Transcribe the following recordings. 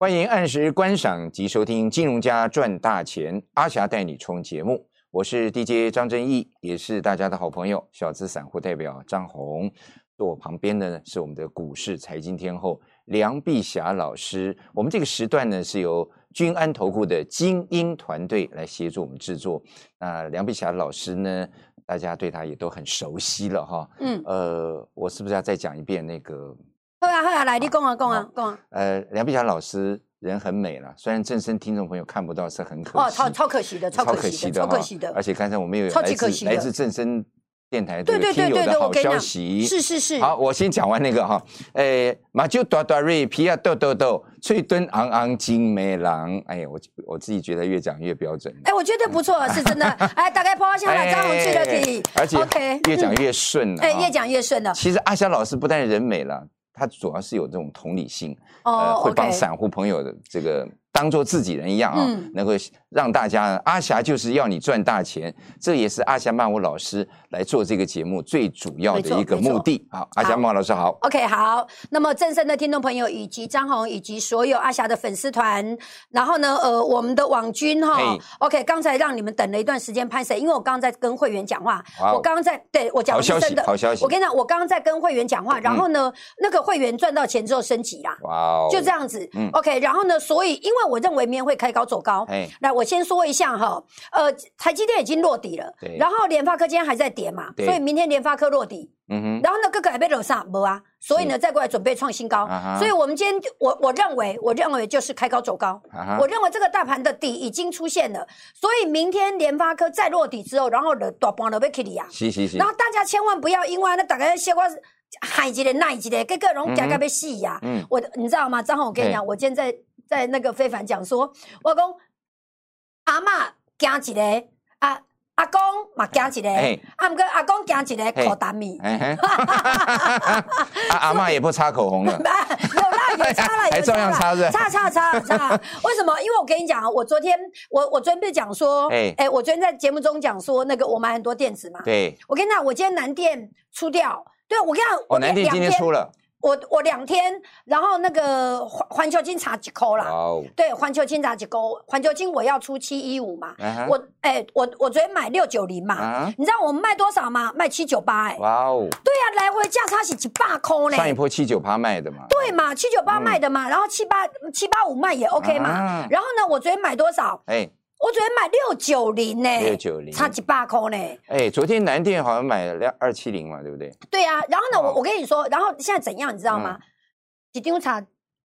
欢迎按时观赏及收听《金融家赚大钱》，阿霞带你冲节目，我是 DJ 张正义，也是大家的好朋友，小资散户代表张红。坐我旁边的呢是我们的股市财经天后梁碧霞老师。我们这个时段呢是由君安投顾的精英团队来协助我们制作。那梁碧霞老师呢，大家对她也都很熟悉了哈。嗯，呃，我是不是要再讲一遍那个？好啊，好啊，来，你讲啊，讲啊，讲啊。呃，梁碧霞老师人很美了，虽然正身听众朋友看不到，是很可惜。哦，超超可惜的，超可惜的，超可惜的。而且刚才我们有来自来自正身电台的听友的好消息，是是是。好，我先讲完那个哈。诶，马就短短瑞皮啊豆豆豆，翠墩昂昂金梅郎。哎呀，我我自己觉得越讲越标准。哎，我觉得不错，是真的。哎，大概抛下来，张红去了可以。而且越讲越顺了。哎，越讲越顺了。其实阿霞老师不但人美了。他主要是有这种同理心，呃，会帮散户朋友的这个当做自己人一样啊，能够让大家阿霞就是要你赚大钱，这也是阿霞曼舞老师来做这个节目最主要的一个目的。好，阿霞曼舞老师好。OK，好。那么正声的听众朋友以及张红以及所有阿霞的粉丝团，然后呢，呃，我们的网军哈，OK，刚才让你们等了一段时间拍摄，因为我刚刚在跟会员讲话，我刚刚在对我讲真的好消息，我跟你讲，我刚刚在跟会员讲话，然后呢，那个会员赚到钱之后升级啦，哇哦，就这样子，OK，然后呢，所以因为我认为明天会开高走高，哎，来我先说。一下哈，呃，台积电已经落底了，然后联发科今天还在跌嘛，所以明天联发科落底，嗯哼，然后呢，各个还被楼上没啊，所以呢，再过来准备创新高，所以我们今天我我认为，我认为就是开高走高，我认为这个大盘的底已经出现了，所以明天联发科再落底之后，然后的大盘都被 K 里啊，是是是，然后大家千万不要因为那大概些话喊一个耐一个，各个人价格被戏呀，嗯，我你知道吗？张宏，我跟你讲，我今天在在那个非凡讲说，我讲阿妈。加一个阿阿公嘛，加一个，啊，毋过阿公加一个口丹米，阿阿妈也不擦口红了，有啦，有擦了，还照样擦着，擦擦擦擦。为什么？因为我跟你讲，我昨天我我昨天不是讲说，哎哎，我昨天在节目中讲说，那个我买很多电子嘛，对，我跟你讲，我今天南电出掉，对我跟你讲，我南电今天出了。我我两天，然后那个环环球金查几扣啦？对，环球金查几扣？环球金我要出七一五嘛？我哎，我我昨天买六九零嘛？你知道我们卖多少吗？卖七九八哎！哇哦！对呀，来回价差是几百扣呢？上一波七九八卖的嘛？对嘛，七九八卖的嘛，然后七八七八五卖也 OK 嘛？然后呢，我昨天买多少？哎。我昨天买六九零呢，六九零差几百块呢。哎，昨天南电好像买了二七零嘛，对不对？对啊，然后呢，我我跟你说，然后现在怎样，你知道吗？一张差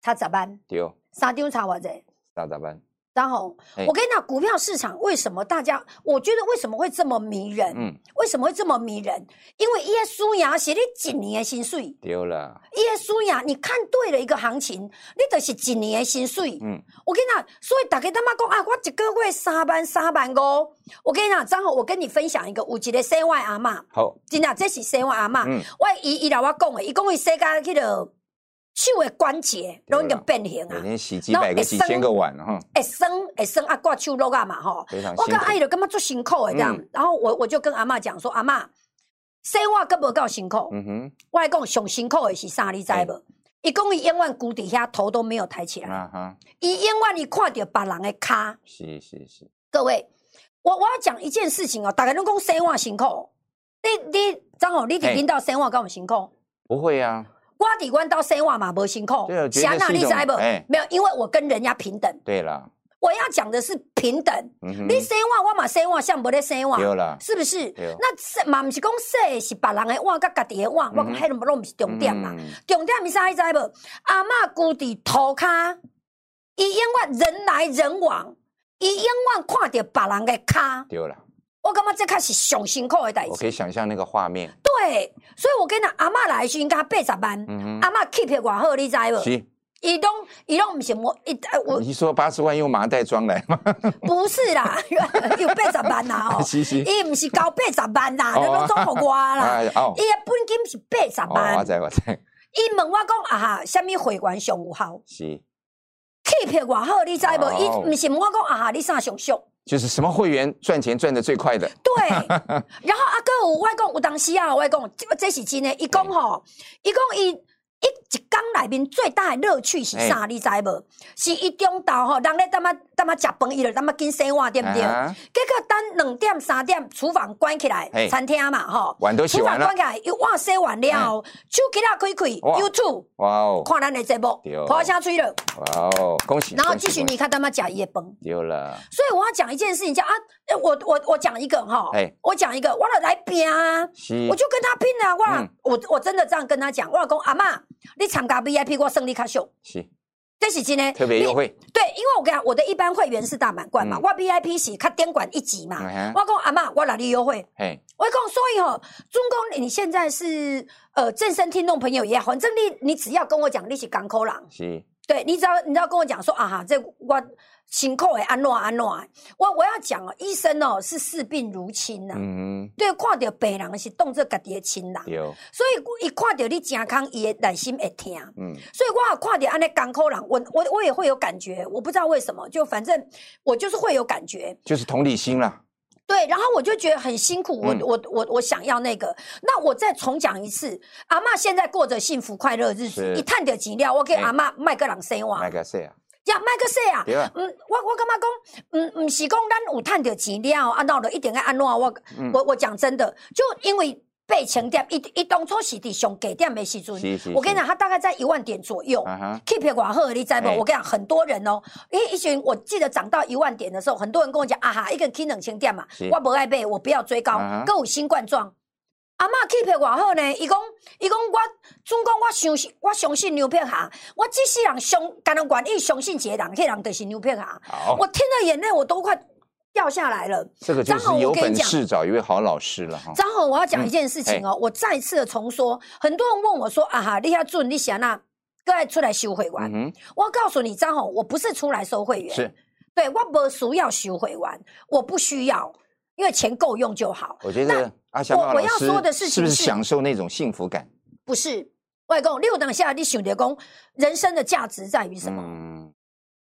差咋办？丢，三张差偌济？三十万。张宏，我跟你讲，股票市场为什么大家？我觉得为什么会这么迷人？嗯，为什么会这么迷人？因为耶稣呀，写你几年的薪水丢了。耶稣呀，你看对了一个行情，你就是几年的薪水。嗯，我跟你讲，所以大家他妈讲啊，我一个月三万三万五。我跟你讲，张红，我跟你分享一个有一个生外阿妈。好，真的，这是生外阿妈。嗯，我伊伊来我讲的，伊讲伊世界去了。手的关节容易就变形啊，每天洗几百个、几千个碗哈，会生会生啊，挂手落啊嘛吼，我跟阿姨就感觉做辛苦的这样，然后我我就跟阿妈讲说，阿妈生我根本够辛苦，嗯哼，我来讲上辛苦的是啥你知无？伊讲伊永远骨底下头都没有抬起来，啊哈，伊永远伊看着别人的骹，是是是，各位，我我要讲一件事情哦，大家都讲生我辛苦，你你张好，你听到生我干我辛苦？不会呀。瓜底关到生活嘛，无辛苦。想哪里知不？没有，因为我跟人家平等。对了，我要讲的是平等。你生活，我嘛生活，像不咧生活。有了，是不是？那嘛不是讲说是别人的碗，甲家己的碗，我讲迄拢拢不是重点嘛。重点是啥？你知不？阿嬷孤伫涂骹，伊永远人来人往，伊永远看到别人的骹。对了。我感觉这开是上辛苦的代志。我可以想象那个画面。对，所以我跟你阿妈来时应该八十万，阿妈 keep 的偌好，你知无？是。伊拢伊拢唔是我一我。你说八十万用麻袋装来吗？不是啦，有八十万啦 哦。伊唔是交八十万啦，你拢装互我啦。哦。伊的本金是八十万。我知我知。伊问我讲啊哈，什么会员上有效？是。keep 偌好，你知无？伊唔是问我讲啊哈，你啥上俗？就是什么会员赚钱赚的最快的？对，然后阿哥有外公有当时啊，外公这这是真的，一共吼，一共一伊一一工内面最大的乐趣是啥？你知无？是一中昼吼，人咧当啊当啊食饭，伊就当啊紧洗碗，对？不对？结果等两点三点，厨房关起来，餐厅嘛吼，厨房关起来，又碗洗完了，手起来开开，YouTube，哇哦，看咱的节目，破声吹了，哇哦，恭喜！然后继续你看他妈假夜崩，丢了。所以我要讲一件事情，叫啊，我我我讲一个哈，我讲一个，我来拼啊，我就跟他拼啊，我我我真的这样跟他讲，我老公阿妈，你参加 VIP 我胜利卡秀，是。这是今天特别优惠，对，因为我跟你讲，我的一般会员是大满贯嘛，我 VIP 是卡点管一级嘛，我讲阿妈，我哪里优惠？我讲所以哦，中公你现在是呃正身听众朋友也好，反正你你只要跟我讲你是港口人，是，对你只要你只要跟我讲说啊哈，这我。辛苦的安诺安诺，我我要讲哦，医生哦是视病如亲呐，嗯，对，看到病人是动作家己的亲人，所以一看到你健康，伊的内心会疼，嗯，所以我看到安尼艰苦人，我我我也会有感觉，我不知道为什么，就反正我就是会有感觉，就是同理心啦，对，然后我就觉得很辛苦，我我我我想要那个，那我再重讲一次，阿妈现在过着幸福快乐日子，一探到钱了，我给阿妈卖个人生活，卖个谁啊？呀，卖个说啊，嗯，我我感觉讲，嗯，不是讲咱有赚到钱了，按到了一定要安怎？我我我讲真的，就因为被强调，一一当初是伫上低点的时阵，我跟你讲，它大概在一万点左右，keep 寡好，你知不？我跟你讲，很多人哦，因为一群我记得涨到一万点的时候，很多人跟我讲啊哈，一个 K 两千点嘛，我不爱背，我不要追高，跟有新冠状。阿嬷 keep 偌好呢？伊讲，伊讲我总讲我相信，我相信牛皮侠。我即世人相，敢能愿意相信一个人，迄人就是牛皮侠。我听了眼泪，我都快掉下来了。这个就是有本事找一位好老师了哈。张宏，我要讲一件事情哦，我再次的重说。很多人问我说：“啊哈，你遐准，你想那各爱出来修会员？”我告诉你，张宏，我不是出来收会员，是对我不需要收会员，我不需要。因为钱够用就好。我觉得阿翔老师是不是享受那种幸福感？不是，外公六等下你想的公，人生的价值在于什么？嗯，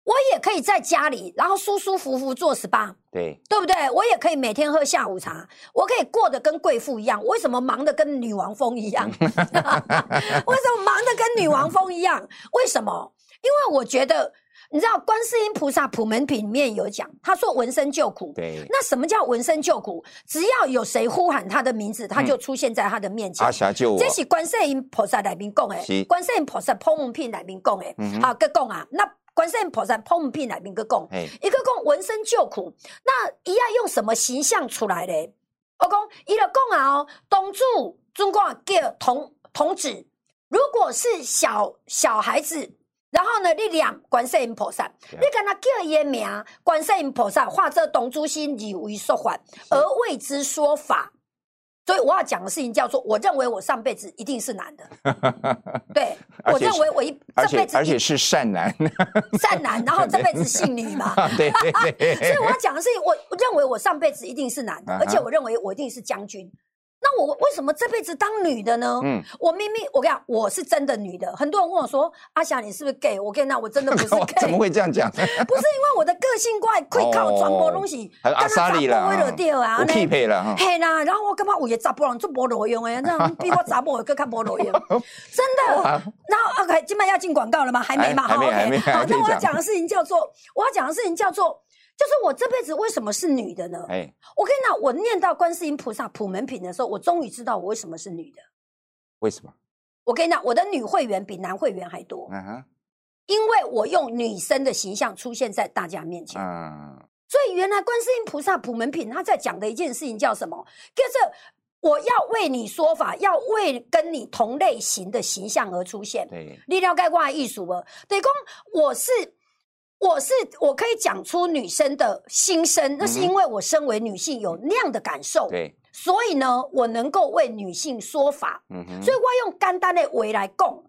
我也可以在家里，然后舒舒服服做 SPA，对对不对？我也可以每天喝下午茶，我可以过得跟贵妇一样。为什么忙得跟女王风一样？为什么忙得跟女王风一样？为什么？因为我觉得。你知道观世音菩萨普门品里面有讲，他说闻声救苦。对，那什么叫闻声救苦？只要有谁呼喊他的名字，他就出现在他的面前。阿霞救我。这是观世音菩萨来宾讲诶，观世音菩萨普门品来宾讲诶。好，个讲啊，那观世音菩萨普门品来面个讲，一个讲闻声救苦，那伊要用什么形象出来嘞？我讲，伊个讲啊哦，东主中国叫童童子，如果是小小孩子。然后呢，你念观世音菩萨，你跟他叫伊个名，观世音菩萨化作东主心以为说法，而为之说法。所以我要讲的事情叫做，我认为我上辈子一定是男的。对，我认为我一这辈子而且是善男，善男，然后这辈子姓女嘛。对对对。所以我要讲的事情，我认为我上辈子一定是男的，而且我认为我一定是将军。那我为什么这辈子当女的呢？嗯，我明明我跟你讲，我是真的女的。很多人问我说：“阿霞，你是不是 gay？” 我跟你讲，我真的不是 gay。怎么会这样讲？不是因为我的个性怪，可以靠传播东西，跟阿莎莉了，我匹配了哈。嘿啦，然后我干嘛有些查甫人做无路用诶？这样 比我查甫更较无路用，真的。然后 OK，今晚要进广告了吗？还没嘛？还没，还没。好，那我要讲的事情叫做，我要讲的事情叫做。就是我这辈子为什么是女的呢？哎，我跟你讲，我念到观世音菩萨普门品的时候，我终于知道我为什么是女的。为什么？我跟你讲，我的女会员比男会员还多。嗯哼，因为我用女生的形象出现在大家面前。嗯，所以原来观世音菩萨普门品他在讲的一件事情叫什么？就是我要为你说法，要为跟你同类型的形象而出现。对，力量盖挂艺术啊，对公，我是。我是我可以讲出女生的心声，那是因为我身为女性有那样的感受，对，所以呢，我能够为女性说法，所以我用简单的话来讲，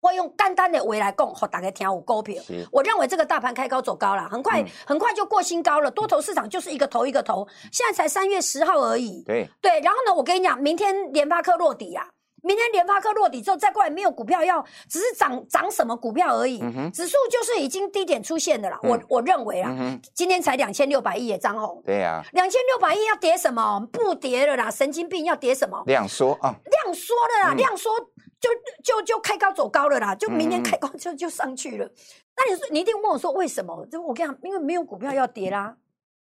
我用简单的话来讲，和大家听我股票。我认为这个大盘开高走高了，很快很快就过新高了，多头市场就是一个头一个头，现在才三月十号而已，对。对，然后呢，我跟你讲，明天联发科落底呀。明天联发科落底之后再过来，没有股票要，只是涨涨什么股票而已。指数就是已经低点出现的了。我我认为啊，今天才两千六百亿的张红。对呀，两千六百亿要跌什么？不跌了啦，神经病要跌什么？量缩啊，量缩了啦，量缩就就就开高走高了啦，就明天开高就就上去了。那你说你一定问我说为什么？就我跟你讲，因为没有股票要跌啦，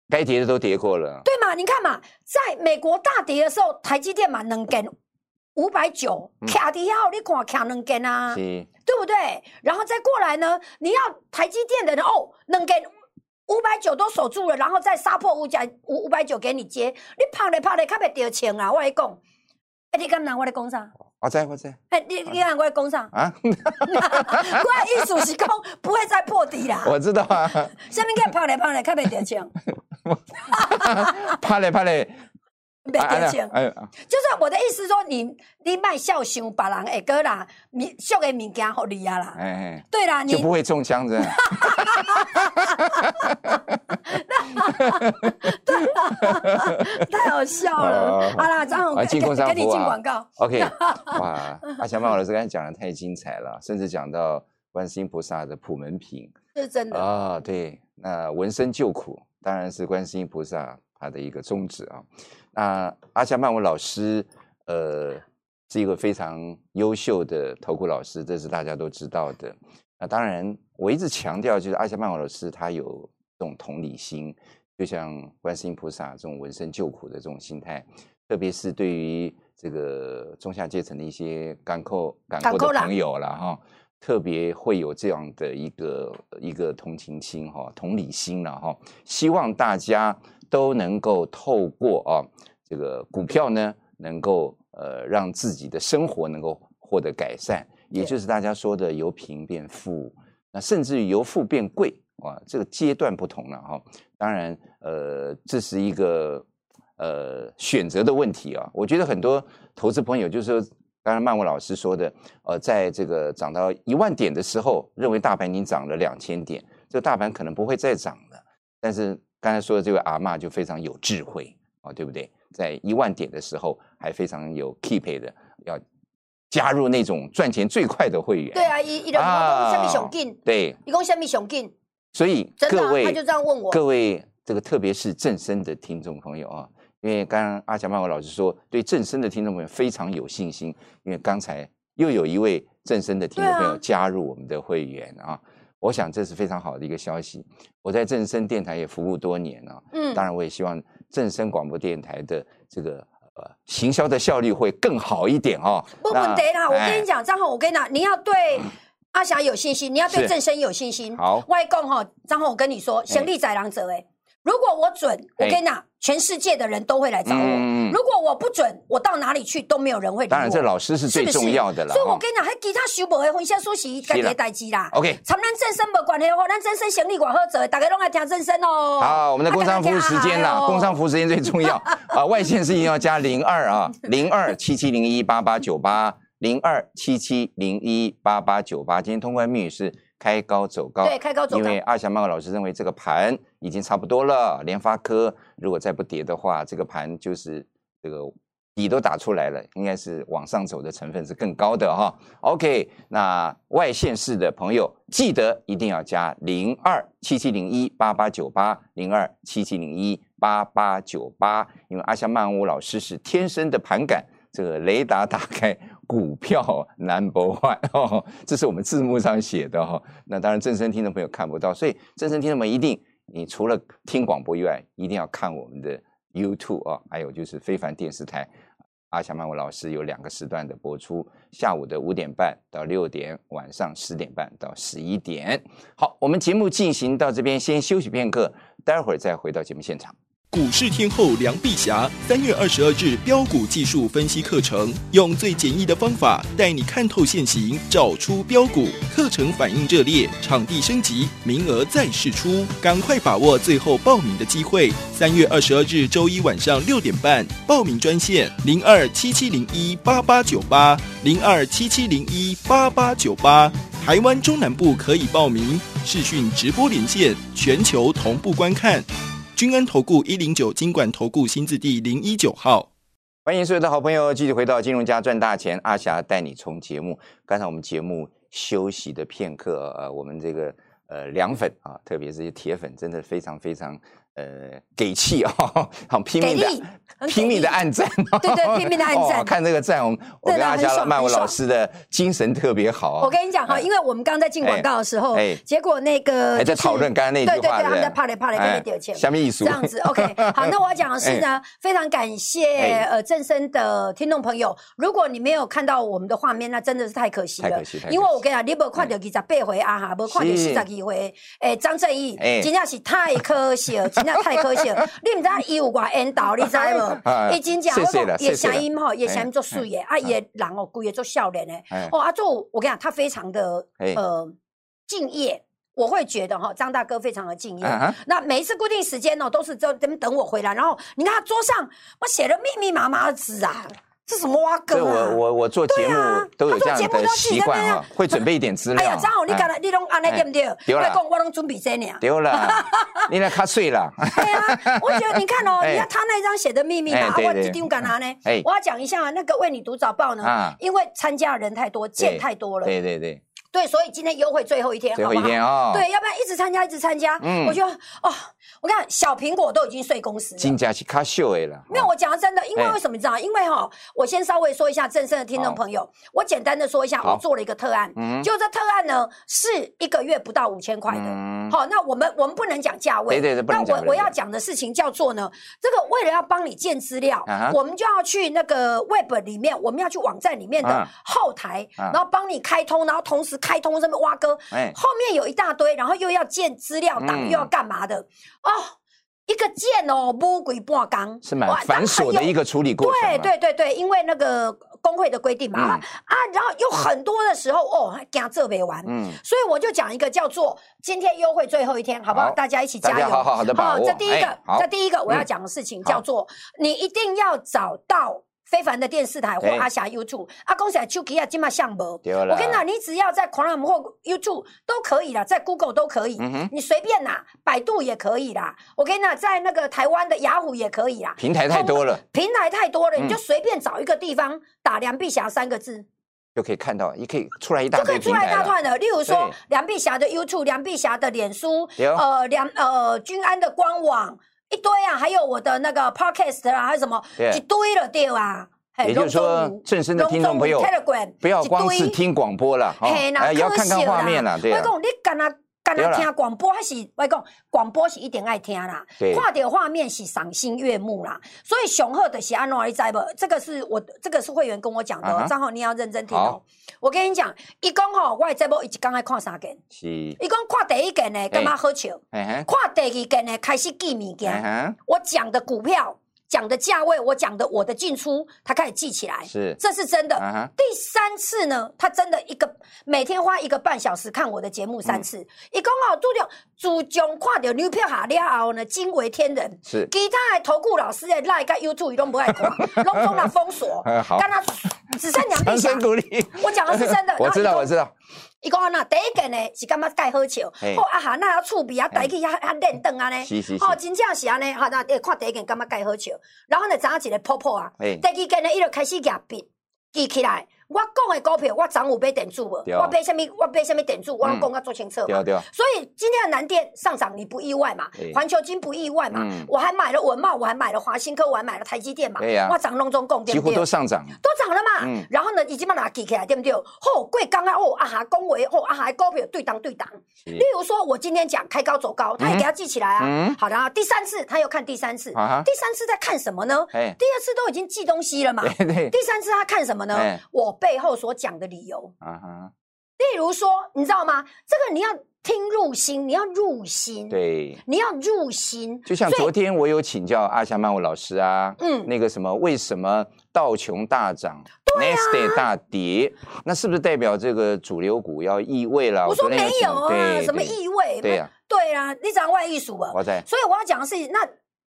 该跌的都跌过了，对嘛？你看嘛，在美国大跌的时候，台积电嘛能跟五百九卡底下，你看卡能跟啊，对不对？然后再过来呢，你要台积电的人哦，能跟五百九都守住了，然后再杀破五甲五五百九给你接，你拍来拍来，卡袂得钱啊！我跟你讲，哎，你敢拿我来讲啥？我在，我在。哎，你你看我来讲啥啊？我的意思是讲不会再破底啦。我知道啊。下面给拍来拍来，卡袂得钱。拍来拍来。没得钱，就是我的意思说，你你卖笑想别人会个啦，你俗的物件好利啊啦，哎，对啦，你。就不会中枪的，太好笑了。好啦，张宏，给给你进广告，OK，哇，阿强曼老师刚才讲的太精彩了，甚至讲到观世音菩萨的普门品，是真的。啊，对，那闻声救苦当然是观世音菩萨他的一个宗旨啊。那阿夏曼文老师，呃，是一个非常优秀的投顾老师，这是大家都知道的。那当然，我一直强调，就是阿夏曼文老师他有这种同理心，就像观世音菩萨这种闻声救苦的这种心态，特别是对于这个中下阶层的一些港扣港扣的朋友了哈，特别会有这样的一个一个同情心哈，同理心了哈，希望大家。都能够透过啊这个股票呢，能够呃让自己的生活能够获得改善，也就是大家说的由贫变富，那甚至于由富变贵啊，这个阶段不同了哈。当然呃这是一个呃选择的问题啊。我觉得很多投资朋友就是说，刚才曼文老师说的，呃，在这个涨到一万点的时候，认为大盘已经涨了两千点，这个大盘可能不会再涨了，但是。刚才说的这位阿妈就非常有智慧啊，对不对？在一万点的时候还非常有 keep 的，要加入那种赚钱最快的会员。对啊，一一人讲下面熊劲？对，一共下面熊劲？所以各位他就这样问我，各位这个特别是正身的听众朋友啊，因为刚刚阿强曼伟老师说对正身的听众朋友非常有信心，因为刚才又有一位正身的听众朋友加入我们的会员啊。我想这是非常好的一个消息。我在正声电台也服务多年了，嗯，当然我也希望正声广播电台的这个呃行销的效率会更好一点哦。不不，得啦，我跟你讲，张宏，我跟你讲，你要对阿霞有信心，你要对正声有信心。好，外公哈，张宏，我跟你说，先立宰狼者哎。如果我准，我跟你讲，全世界的人都会来找我。如果我不准，我到哪里去都没有人会。当然，这老师是最重要的了。所以我跟你讲，还其他修补的分析书是家己的代志啦。OK，参咱正身无关系的话，咱正身行李管好做，大家拢爱听正身哦。好，我们的工商服务时间啦，工商服务时间最重要 啊。外线是一定要加零二啊，零二七七零一八八九八，零二七七零一八八九八。今天通关密语是。开高走高，对，开高走高。因为阿翔曼老师认为这个盘已经差不多了，联发科如果再不跌的话，这个盘就是这个底都打出来了，应该是往上走的成分是更高的哈。OK，那外线式的朋友记得一定要加零二七七零一八八九八零二七七零一八八九八，因为阿翔曼舞老师是天生的盘感，这个雷达打开。股票 number one 哦，这是我们字幕上写的哈。那当然，正声听众朋友看不到，所以正声听众们一定，你除了听广播以外，一定要看我们的 YouTube 啊，还有就是非凡电视台。阿翔曼文老师有两个时段的播出，下午的五点半到六点，晚上十点半到十一点。好，我们节目进行到这边，先休息片刻，待会儿再回到节目现场。股市天后梁碧霞三月二十二日标股技术分析课程，用最简易的方法带你看透现行，找出标股。课程反应热烈，场地升级，名额再试出，赶快把握最后报名的机会。三月二十二日周一晚上六点半，报名专线零二七七零一八八九八零二七七零一八八九八，台湾中南部可以报名视讯直播连线，全球同步观看。君安投顾一零九金管投顾新字第零一九号，欢迎所有的好朋友继续回到金融家赚大钱，阿霞带你从节目。刚才我们节目休息的片刻，呃，我们这个呃凉粉啊，特别是些铁粉，真的非常非常呃，给气哦，好拼命的，拼命的按赞，对对，拼命的暗赞。看这个赞，我我跟阿佳曼舞老师的精神特别好我跟你讲哈，因为我们刚刚在进广告的时候，结果那个还在讨论刚刚那句话，对对对，他们在怕来怕来跟你丢钱，下面一说这样子，OK。好，那我要讲的是呢，非常感谢呃正生的听众朋友，如果你没有看到我们的画面，那真的是太可惜了，太可惜，因为我跟你讲，你没看到二十八回啊哈，没看到四十几回，哎，张正义，真的是太可惜了。真的太可惜了，你唔知伊有外缘投，你知无？伊真正我讲伊声音吼，也声音做水诶，啊，伊人哦，规个做笑脸诶。哦，啊，做，我跟你讲，他非常的呃敬业，我会觉得哈，张大哥非常的敬业。那每一次固定时间哦，都是在等等我回来，然后你看他桌上我写了密密麻麻的字啊。是什么挖梗啊，我我我做节目都有这样的习惯啊，会准备一点资料。哎呀，张好，你讲了，你拢安尼对不对？丢了，我拢准备这呢。丢了，你那卡碎了。对啊，我觉得你看哦，你看他那张写的秘密嘛，我一定干嘛呢？我要讲一下那个为你读早报呢，因为参加的人太多，见太多了。对对对。对，所以今天优惠最后一天，最后一天哦。对，要不然一直参加，一直参加。嗯，我觉得哦，我看小苹果都已经睡公司了。金价是卡秀的了。没有，我讲的真的，因为为什么你知道？因为哈，我先稍微说一下正胜的听众朋友，我简单的说一下，我做了一个特案，嗯就这特案呢是一个月不到五千块的。好，那我们我们不能讲价位，对对对，那我我要讲的事情叫做呢，这个为了要帮你建资料，我们就要去那个 Web 里面，我们要去网站里面的后台，然后帮你开通，然后同时开通这么挖。哥，后面有一大堆，然后又要建资料档，又要干嘛的？哦，一个建哦，乌鬼半缸，是蛮繁琐的一个处理过程。对对对对，因为那个工会的规定嘛，啊，然后有很多的时候哦，加这没完，嗯，所以我就讲一个叫做今天优惠最后一天，好不好？大家一起加油，好好好的把握。这第一个，这第一个我要讲的事情叫做，你一定要找到。非凡的电视台或阿霞 YouTube，阿公仔手机啊，今嘛像无？我跟你讲，你只要在 Chrome 或 YouTube 都可以啦，在 Google 都可以，你随便啦，百度也可以啦。我跟你讲，在那个台湾的雅虎也可以啦。平台太多了，平台太多了，你就随便找一个地方打梁碧霞三个字，就可以看到，也可以出来一大就可以出来一大串的。例如说梁碧霞的 YouTube，梁碧霞的脸书，呃，梁呃君安的官网。一堆啊，还有我的那个 podcast 啊，还有什么一堆了，对啊。也就是说，正身的听众朋友，不要光是听广播了，哎，也要看看画面了，对啊。干那听广播还是我讲广播是一定爱听啦，看到画面是赏心悦目啦，所以雄厚的是安诺一在不？这个是我这个是会员跟我讲的，张浩你要认真听哦。我跟你讲，一讲吼，我这波一直刚才看三件，是，一讲看第一件呢，干嘛好笑？看第二件呢，开始记物件。我讲的股票。讲的价位，我讲的我的进出，他开始记起来，是，这是真的。第三次呢，他真的一个每天花一个半小时看我的节目三次。一共哦，注重主将看到牛票下了后呢，惊为天人。是，其他的投顾老师的赖个 YouTube 都不爱看，拢中了封锁。好，跟他只剩两笔掌鼓励。我讲的是真的，我知道，我知道。伊讲安那第一件呢是感觉介好笑，好啊哈，那遐趣味啊，带去遐遐练灯啊呢，哦，真正是安尼，哈，那看第一件感觉介好笑，然后呢，怎一个泡泡啊，第二件呢，伊就开始夹笔记起来。我讲的股票，我涨五倍点住无？我买什么？我买什么点住？我拢讲啊做清楚嘛。所以今天的南电上涨，你不意外嘛？环球金不意外嘛？我还买了文茂，我还买了华新科，我还买了台积电嘛？我涨隆中共，几乎都上涨，都涨了嘛？然后呢，已经把它记起来，对不对？哦，贵刚刚哦啊哈，恭维哦啊哈，股票对档对档。例如说，我今天讲开高走高，他也给他记起来啊。好的啊，第三次他又看第三次，第三次在看什么呢？第二次都已经记东西了嘛？第三次他看什么呢？我背后所讲。的理由，啊哈，例如说，你知道吗？这个你要听入心，你要入心，对，你要入心。就像昨天我有请教阿霞曼舞老师啊，嗯，那个什么，为什么道琼大涨，Next Day 大跌？那是不是代表这个主流股要异位了？我说没有啊，什么异位？对呀，对啊，你讲外艺术啊，我在。所以我要讲的是，那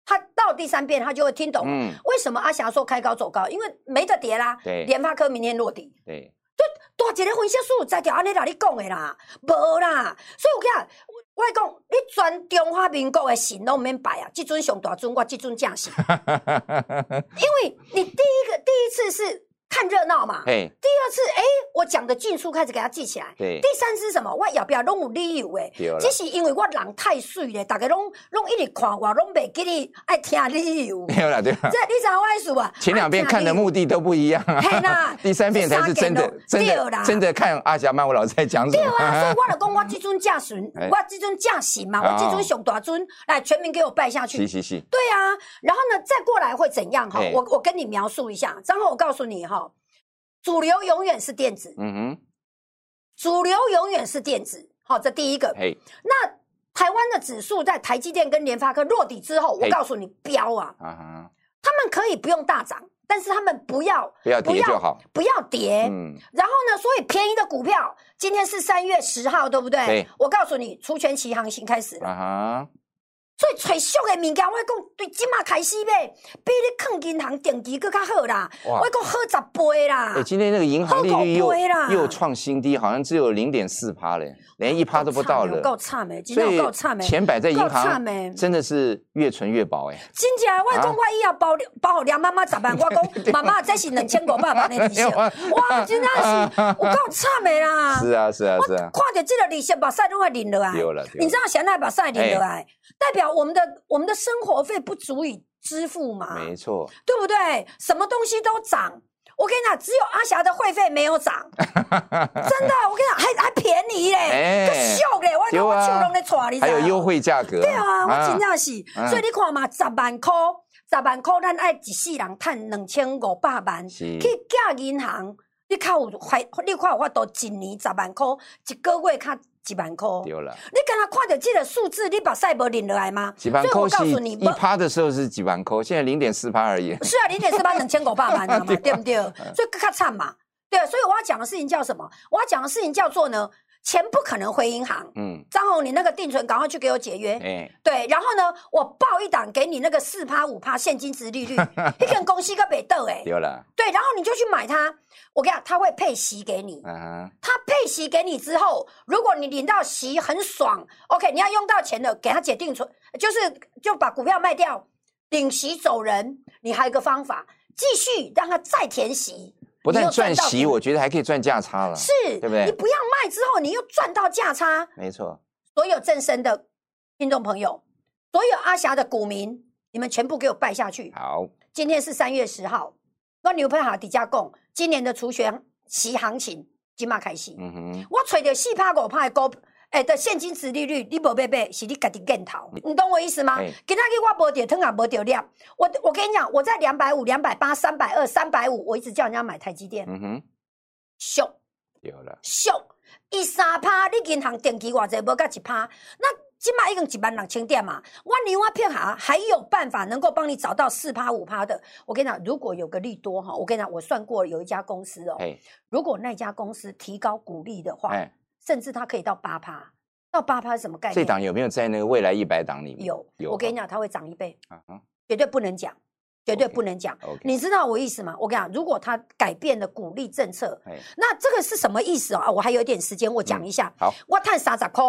他到第三遍，他就会听懂，嗯，为什么阿霞说开高走高？因为没得跌啦，对，联发科明天落地，对。就大一个分析师在条安尼甲你讲的啦，无啦，所以我讲，我讲你全中华民国的神都免拜啊，即尊上大尊，我即尊正神。因为你第一个第一次是看热闹嘛。第二次，哎，我讲的尽数开始给他记起来。对。第三次什么？我要不要拢有理由诶？只是因为我人太水了，大家拢拢一直看我，拢袂给你爱听理由。没有啦，对吧？这你啥意思啊？前两遍看的目的都不一样。嘿啦。第三遍才是真的，真的，真的看阿霞曼我老师在讲什么。对啊，所以我就讲我 这尊驾神，我这尊驾神嘛，我这尊熊大尊，来全民给我拜下去。是是是。对啊，然后呢，再过来会怎样？哈，我我跟你描述一下。然后我告诉你哈。主流永远是电子，嗯哼，主流永远是电子，好，这第一个。嘿，那台湾的指数在台积电跟联发科落底之后，我告诉你飙啊，啊哈，他们可以不用大涨，但是他们不要不要跌就好，不要跌。嗯，然后呢，所以便宜的股票，今天是三月十号，对不对？我告诉你，除权期行情开始了。啊哈。所以找俗的物件，我讲对即马开始买，比你放银行定期搁较好啦。我讲好十倍啦。哎，今天那个银行利率又又创新低，好像只有零点四趴嘞，连一趴都不到了。够差没？所以够差诶？钱摆在银行，真的是越存越薄哎。真正，我讲我以后包包互梁妈妈十万，我讲妈妈这是两千五百万的利息，哇，真的是有够差诶啦。是啊是啊是啊，看着这个利息把晒都快淋落来。有了，你知道现在把晒淋了啊？代表我们的我们的生活费不足以支付嘛？没错，对不对？什么东西都涨，我跟你讲，只有阿霞的会费没有涨，真的，我跟你讲，还还便宜嘞，更秀嘞，我讲我手拢在抓你，还有优惠价格，对啊，我真正是，所以你看嘛，十万块，十万块，咱爱一世人赚两千五百万，去借银行，你靠有还，你看有法度一年十万块，一个月靠。几万块，丢了。你刚刚看到这个数字，你把赛博领了来吗？几万块是一趴的时候是几万块，现在零点四趴而已。是啊，零点四趴两千狗八万嘛，对不对？所以咔惨嘛，对。所以我要讲的事情叫什么？我要讲的事情叫做呢，钱不可能回银行。嗯，张宏，你那个定存赶快去给我解约。哎，对。然后呢，我报一档给你那个四趴五趴现金值利率，一根公司个北豆哎，丢了。对，然后你就去买它。我跟你讲，他会配息给你。嗯，他配息给你之后，如果你领到息很爽，OK，你要用到钱的，给他解定存，就是就把股票卖掉，领息走人。你还有一个方法，继续让他再填息，不但赚息，我觉得还可以赚价差了，是，对不对？你不要卖之后，你又赚到价差。没错，所有正身的听众朋友，所有阿霞的股民，你们全部给我拜下去。好，今天是三月十号。我牛排好底价供，今年的除权期行情即马开始。嗯哼，我揣着四趴五趴的股，诶的现金值利率，你无买买，是你家己见头。你懂我意思吗？今仔日我无掉汤也无掉量。我我跟你讲，我在两百五、两百八、三百二、三百五，我一直叫人家买台积电。嗯哼，秀有了，秀一三趴，你银行定期偌济无甲一趴，那。起码一共几万两千点嘛，万牛蛙片哈还有办法能够帮你找到四趴五趴的。我跟你讲，如果有个利多哈，我跟你讲，我算过有一家公司哦，如果那家公司提高股利的话，甚至它可以到八趴，到八趴是什么概念？这档有没有在那个未来一百档里面？有，有。我跟你讲，它会涨一倍，啊绝对不能讲，绝对不能讲。你知道我意思吗？我跟你讲，如果它改变了股利政策，那这个是什么意思啊？我还有点时间，我讲一下。好，我探三十块。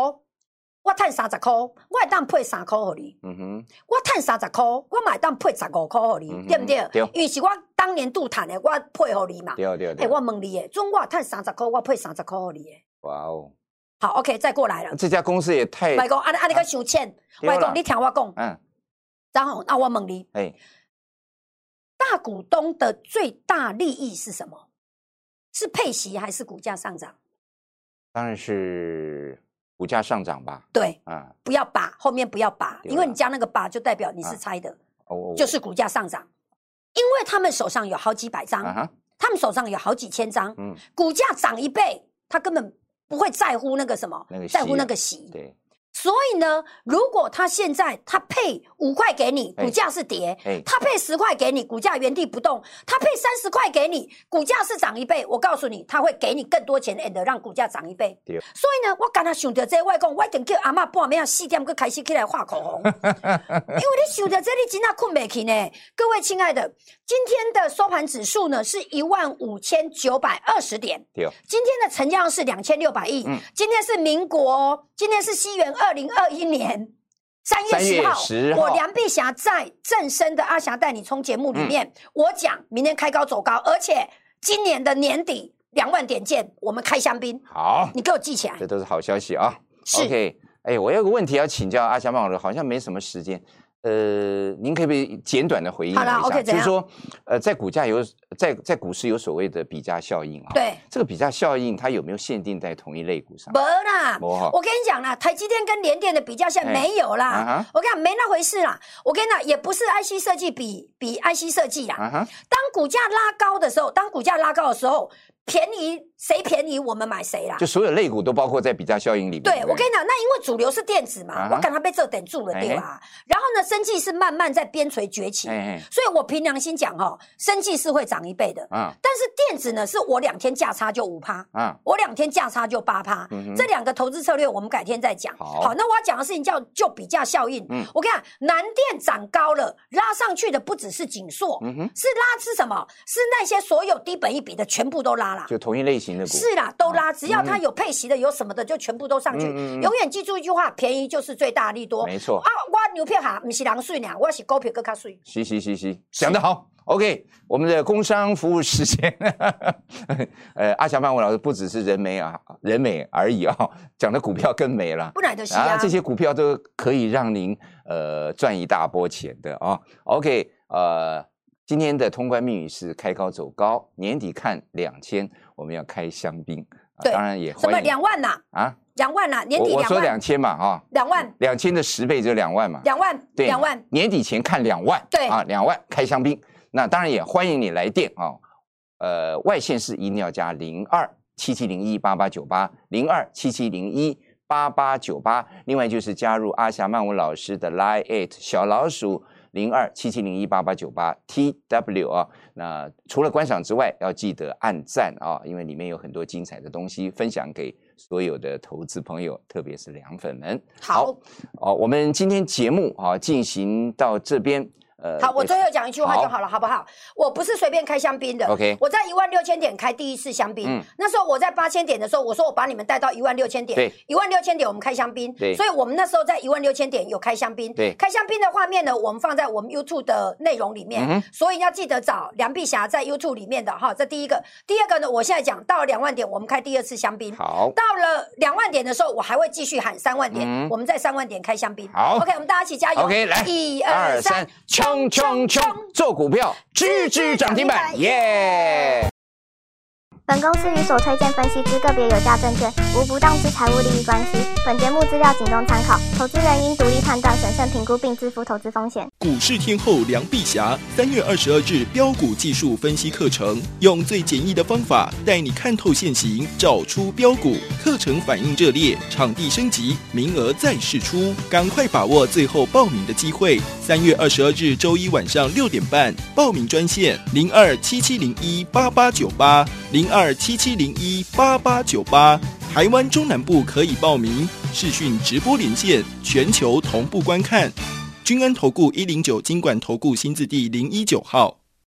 我赚三十箍，我会当配三块给你。嗯哼，我赚三十箍，我买当配十五块给你，对不对？对。因为是我当年度趁的，我配合你嘛。对对对。哎，我问你诶，中我赚三十箍，我配三十块给你诶。哇哦。好，OK，再过来了。这家公司也太……外公，阿阿你个收钱，外公，你听我讲。嗯。然后，那我问你，哎，大股东的最大利益是什么？是配息还是股价上涨？当然是。股价上涨吧？对，啊，不要把后面不要把，因为你加那个把就代表你是猜的，哦，就是股价上涨，因为他们手上有好几百张，他们手上有好几千张，嗯，股价涨一倍，他根本不会在乎那个什么，在乎那个喜，对。所以呢，如果他现在他配五块给你，股价是跌；他配十块给你，股价原地不动；他配三十块给你，股价是涨一倍。我告诉你，他会给你更多钱，and 让股价涨一倍。所以呢，我刚才想到这外公，我一定叫阿妈半夜四点就开始起来画口红，因为你想到这里真的困不起呢。各位亲爱的，今天的收盘指数呢是一万五千九百二十点，今天的成交量是两千六百亿。今天是民国，今天是西元二零二一年三月十号，我梁碧霞在正生的阿霞带你冲节目里面，我讲明天开高走高，而且今年的年底两万点见，我们开香槟。好，你给我记起来，这都是好消息啊。是，OK。哎，我有个问题要请教阿霞曼老师，好像没什么时间。呃，您可不可以简短的回应一下？就是说，呃，在股价有在在股市有所谓的比价效应啊。对，这个比价效应它有没有限定在同一类股上？没啦，我跟你讲啦，台积电跟联电的比价效没有啦。我跟你讲，没那回事啦。我跟你讲，也不是 IC 设计比比 IC 设计啦。当股价拉高的时候，当股价拉高的时候。便宜谁便宜我们买谁啦？就所有类股都包括在比价效应里面。对，我跟你讲，那因为主流是电子嘛，我赶它被这等住了，对吧？然后呢，生技是慢慢在边陲崛起，所以我凭良心讲哦，生技是会涨一倍的。嗯，但是电子呢，是我两天价差就五趴，嗯，我两天价差就八趴。这两个投资策略我们改天再讲。好，那我要讲的事情叫就比价效应。嗯，我跟你讲，南电涨高了，拉上去的不只是锦硕，是拉是什么？是那些所有低本一比的全部都拉了。就同一类型的股是啦，都拉，只要它有配息的，有什么的，就全部都上去。永远记住一句话：便宜就是最大利多。没错啊，我牛片哈，不是狼税呢，我是高票更卡税。嘻嘻嘻嘻，讲得好。OK，我们的工商服务时间，呃，阿强范文老师不只是人美啊，人美而已啊，讲的股票更美了。不然的是啊，这些股票都可以让您呃赚一大波钱的啊。OK，呃。今天的通关密语是开高走高，年底看两千，我们要开香槟。对，当然也什么两万呐？啊，两万呐，年底我说两千嘛，哈，两万，两千的十倍就两万嘛，两万，对，两万，年底前看两万，对啊，两万开香槟。那当然也欢迎你来电啊，呃，外线是一定要加零二七七零一八八九八零二七七零一八八九八，另外就是加入阿霞曼舞老师的 Line Eight 小老鼠。零二七七零一八八九八 T W 啊，那除了观赏之外，要记得按赞啊，因为里面有很多精彩的东西分享给所有的投资朋友，特别是凉粉们。好，哦，我们今天节目啊进行到这边。好，我最后讲一句话就好了，好不好？我不是随便开香槟的。OK，我在一万六千点开第一次香槟。嗯，那时候我在八千点的时候，我说我把你们带到一万六千点。对，一万六千点我们开香槟。对，所以我们那时候在一万六千点有开香槟。对，开香槟的画面呢，我们放在我们 YouTube 的内容里面。嗯，所以要记得找梁碧霞在 YouTube 里面的哈。这第一个，第二个呢，我现在讲到了两万点，我们开第二次香槟。好，到了两万点的时候，我还会继续喊三万点，我们在三万点开香槟。好，OK，我们大家一起加油。OK，来，一二三，冲冲冲！做股票，支支涨停板，耶！本公司与所推荐分析之个别有价证券无不当之财务利益关系。本节目资料仅供参考，投资人应独立判断、审慎评估并自负投资风险。股市天后梁碧霞三月二十二日标股技术分析课程，用最简易的方法带你看透现行，找出标股。课程反应热烈，场地升级，名额再试出，赶快把握最后报名的机会。三月二十二日周一晚上六点半，报名专线零二七七零一八八九八零二。二七七零一八八九八，台湾中南部可以报名视讯直播连线，全球同步观看。君安投顾一零九金管投顾新字第零一九号。